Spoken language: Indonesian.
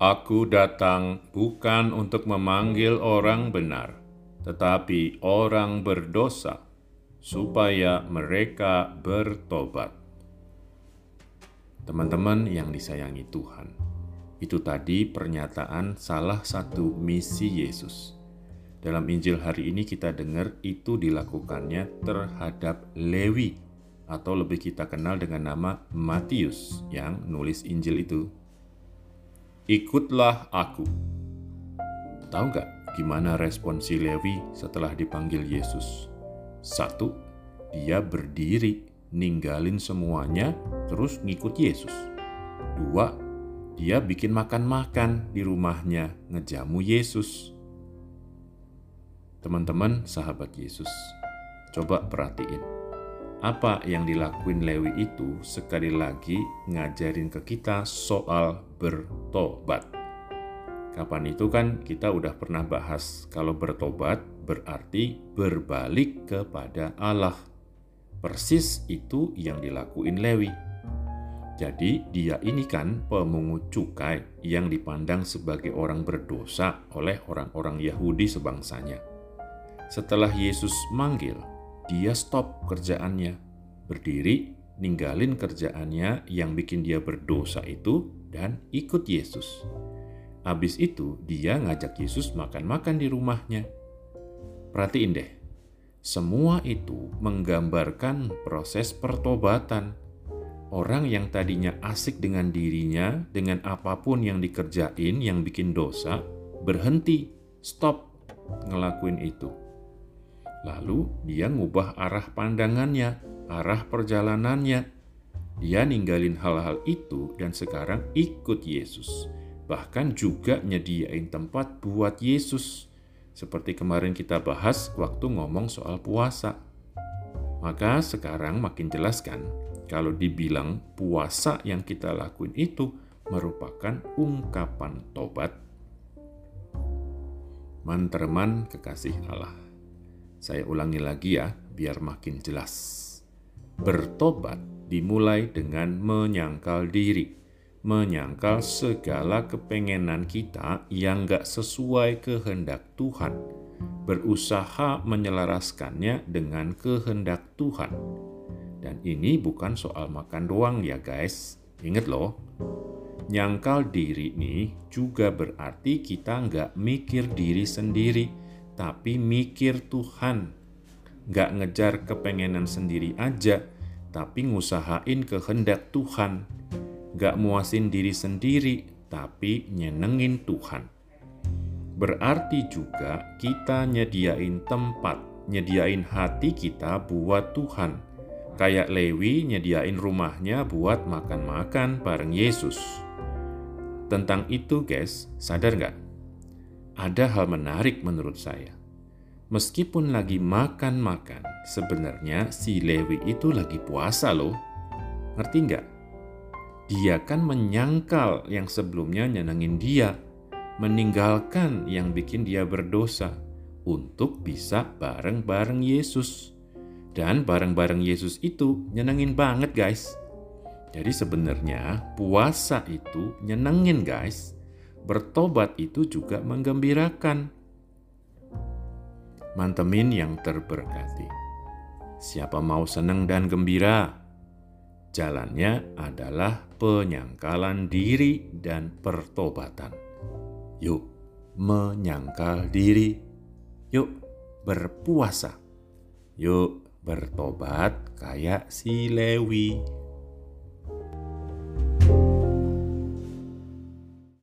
Aku datang bukan untuk memanggil orang benar, tetapi orang berdosa, supaya mereka bertobat. Teman-teman yang disayangi Tuhan, itu tadi pernyataan salah satu misi Yesus. Dalam Injil hari ini kita dengar itu dilakukannya terhadap Lewi atau lebih kita kenal dengan nama Matius yang nulis Injil itu. Ikutlah aku. Tahu nggak gimana respon si Lewi setelah dipanggil Yesus? Satu, dia berdiri, ninggalin semuanya, terus ngikut Yesus. Dua, dia bikin makan-makan di rumahnya, ngejamu Yesus. Teman-teman, sahabat Yesus, coba perhatiin. Apa yang dilakuin Lewi itu sekali lagi ngajarin ke kita soal bertobat. Kapan itu kan kita udah pernah bahas kalau bertobat berarti berbalik kepada Allah. Persis itu yang dilakuin Lewi jadi dia ini kan pemungut cukai yang dipandang sebagai orang berdosa oleh orang-orang Yahudi sebangsanya. Setelah Yesus manggil, dia stop kerjaannya, berdiri, ninggalin kerjaannya yang bikin dia berdosa itu dan ikut Yesus. Habis itu dia ngajak Yesus makan-makan di rumahnya. Perhatiin deh, semua itu menggambarkan proses pertobatan Orang yang tadinya asik dengan dirinya, dengan apa pun yang dikerjain yang bikin dosa, berhenti, stop ngelakuin itu. Lalu dia ngubah arah pandangannya, arah perjalanannya. Dia ninggalin hal-hal itu dan sekarang ikut Yesus. Bahkan juga nyediain tempat buat Yesus. Seperti kemarin kita bahas waktu ngomong soal puasa. Maka sekarang makin jelas kan kalau dibilang puasa yang kita lakuin itu merupakan ungkapan tobat. Manterman kekasih Allah. Saya ulangi lagi ya, biar makin jelas. Bertobat dimulai dengan menyangkal diri, menyangkal segala kepengenan kita yang gak sesuai kehendak Tuhan, berusaha menyelaraskannya dengan kehendak Tuhan dan ini bukan soal makan doang ya guys. Ingat loh, nyangkal diri nih juga berarti kita nggak mikir diri sendiri, tapi mikir Tuhan. Nggak ngejar kepengenan sendiri aja, tapi ngusahain kehendak Tuhan. Nggak muasin diri sendiri, tapi nyenengin Tuhan. Berarti juga kita nyediain tempat, nyediain hati kita buat Tuhan Kayak Lewi nyediain rumahnya buat makan-makan bareng Yesus. Tentang itu guys, sadar nggak? Ada hal menarik menurut saya. Meskipun lagi makan-makan, sebenarnya si Lewi itu lagi puasa loh. Ngerti nggak? Dia kan menyangkal yang sebelumnya nyenengin dia, meninggalkan yang bikin dia berdosa untuk bisa bareng-bareng Yesus. Dan bareng-bareng Yesus itu nyenengin banget guys. Jadi sebenarnya puasa itu nyenengin guys. Bertobat itu juga menggembirakan. Mantemin yang terberkati. Siapa mau seneng dan gembira? Jalannya adalah penyangkalan diri dan pertobatan. Yuk, menyangkal diri. Yuk, berpuasa. Yuk, bertobat kayak si Lewi.